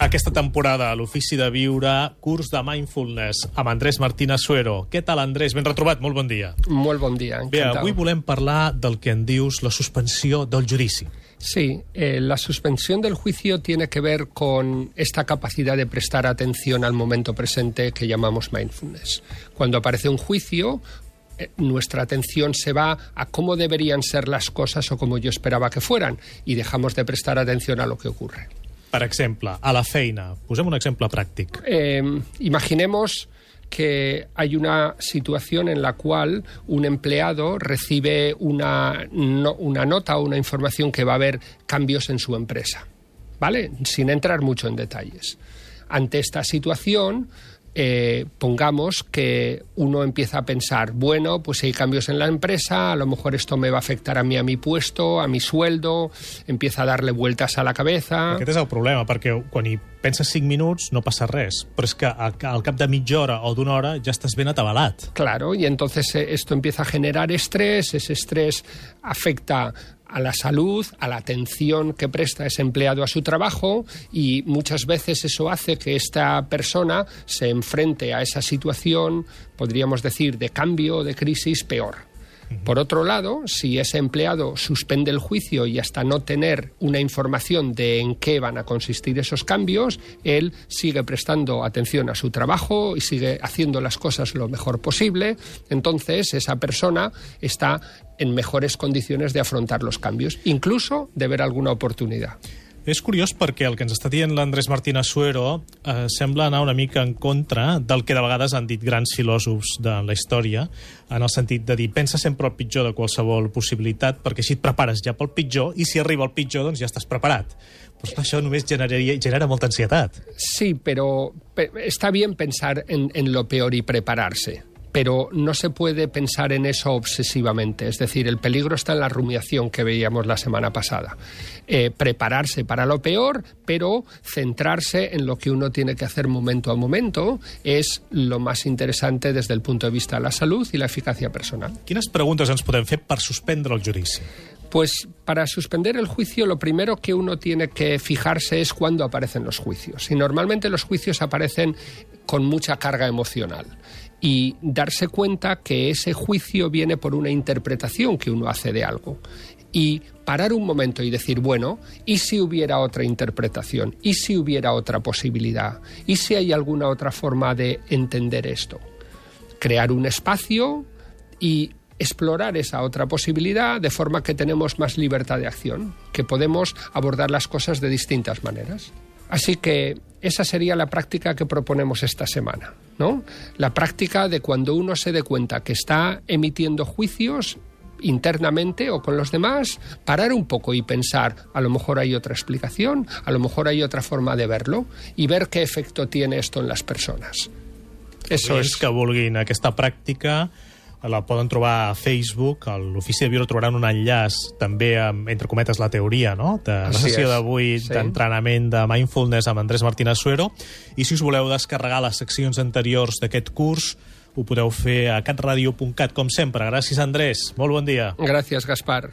aquesta temporada a l'Ofici de Viure, curs de Mindfulness amb Andrés Martínez Suero. Què tal, Andrés? Ben retrobat, molt bon dia. Molt bon dia, Bé, encantado. avui volem parlar del que en dius la suspensió del judici. Sí, eh, la suspensión del juicio tiene que ver con esta capacidad de prestar atención al momento presente que llamamos mindfulness. Cuando aparece un juicio, eh, nuestra atención se va a cómo deberían ser las cosas o como yo esperaba que fueran y dejamos de prestar atención a lo que ocurre. Per exemple, a la feina. Posem un exemple pràctic. Eh, imaginemos que hay una situación en la cual un empleado recibe una, no- una nota o una información que va a haber cambios en su empresa, ¿vale? Sin entrar mucho en detalles. Ante esta situación, eh, pongamos que uno empieza a pensar, bueno, pues si hay cambios en la empresa, a lo mejor esto me va a afectar a mí, a mi puesto, a mi sueldo, empieza a darle vueltas a la cabeza. Aquest és el problema, perquè quan hi penses 5 minuts no passa res, però és que al cap de mitja hora o d'una hora ja estàs ben atabalat. Claro, y entonces eh, esto empieza a generar estrés, ese estrés afecta a la salud, a la atención que presta ese empleado a su trabajo y muchas veces eso hace que esta persona se enfrente a esa situación, podríamos decir, de cambio o de crisis peor. Por otro lado, si ese empleado suspende el juicio y hasta no tener una información de en qué van a consistir esos cambios, él sigue prestando atención a su trabajo y sigue haciendo las cosas lo mejor posible. Entonces, esa persona está en mejores condiciones de afrontar los cambios, incluso de ver alguna oportunidad. És curiós perquè el que ens està dient l'Andrés Martínez Suero eh, sembla anar una mica en contra del que de vegades han dit grans filòsofs de la història, en el sentit de dir pensa sempre el pitjor de qualsevol possibilitat perquè així et prepares ja pel pitjor i si arriba el pitjor doncs ja estàs preparat. Però esclar, això només generaria, genera molta ansietat. Sí, pero pe- está bien pensar en, en lo peor y prepararse. Pero no se puede pensar en eso obsesivamente. Es decir, el peligro está en la rumiación que veíamos la semana pasada. Eh, prepararse para lo peor, pero centrarse en lo que uno tiene que hacer momento a momento es lo más interesante desde el punto de vista de la salud y la eficacia personal. Quines preguntes ens podem fer per suspendre el judici? Pues para suspender el juicio lo primero que uno tiene que fijarse es cuándo aparecen los juicios. Y normalmente los juicios aparecen con mucha carga emocional. Y darse cuenta que ese juicio viene por una interpretación que uno hace de algo. Y parar un momento y decir, bueno, ¿y si hubiera otra interpretación? ¿Y si hubiera otra posibilidad? ¿Y si hay alguna otra forma de entender esto? crear un espacio y explorar esa otra posibilidad de forma que tenemos más libertad de acción, que podemos abordar las cosas de distintas maneras. Así que esa sería la práctica que proponemos esta semana, ¿no? La práctica de cuando uno se dé cuenta que está emitiendo juicios internamente o con los demás, parar un poco y pensar, a lo mejor hay otra explicación, a lo mejor hay otra forma de verlo y ver qué efecto tiene esto en las personas. Eso es. que aquesta pràctica la poden trobar a Facebook, a l'Ofici de Viure trobaran un enllaç també amb, entre cometes, la teoria, no?, de la sessió d'avui sí. d'entrenament de Mindfulness amb Andrés Martínez Suero. I si us voleu descarregar les seccions anteriors d'aquest curs, ho podeu fer a catradio.cat, com sempre. Gràcies, Andrés. Molt bon dia. Gracias, Gaspar.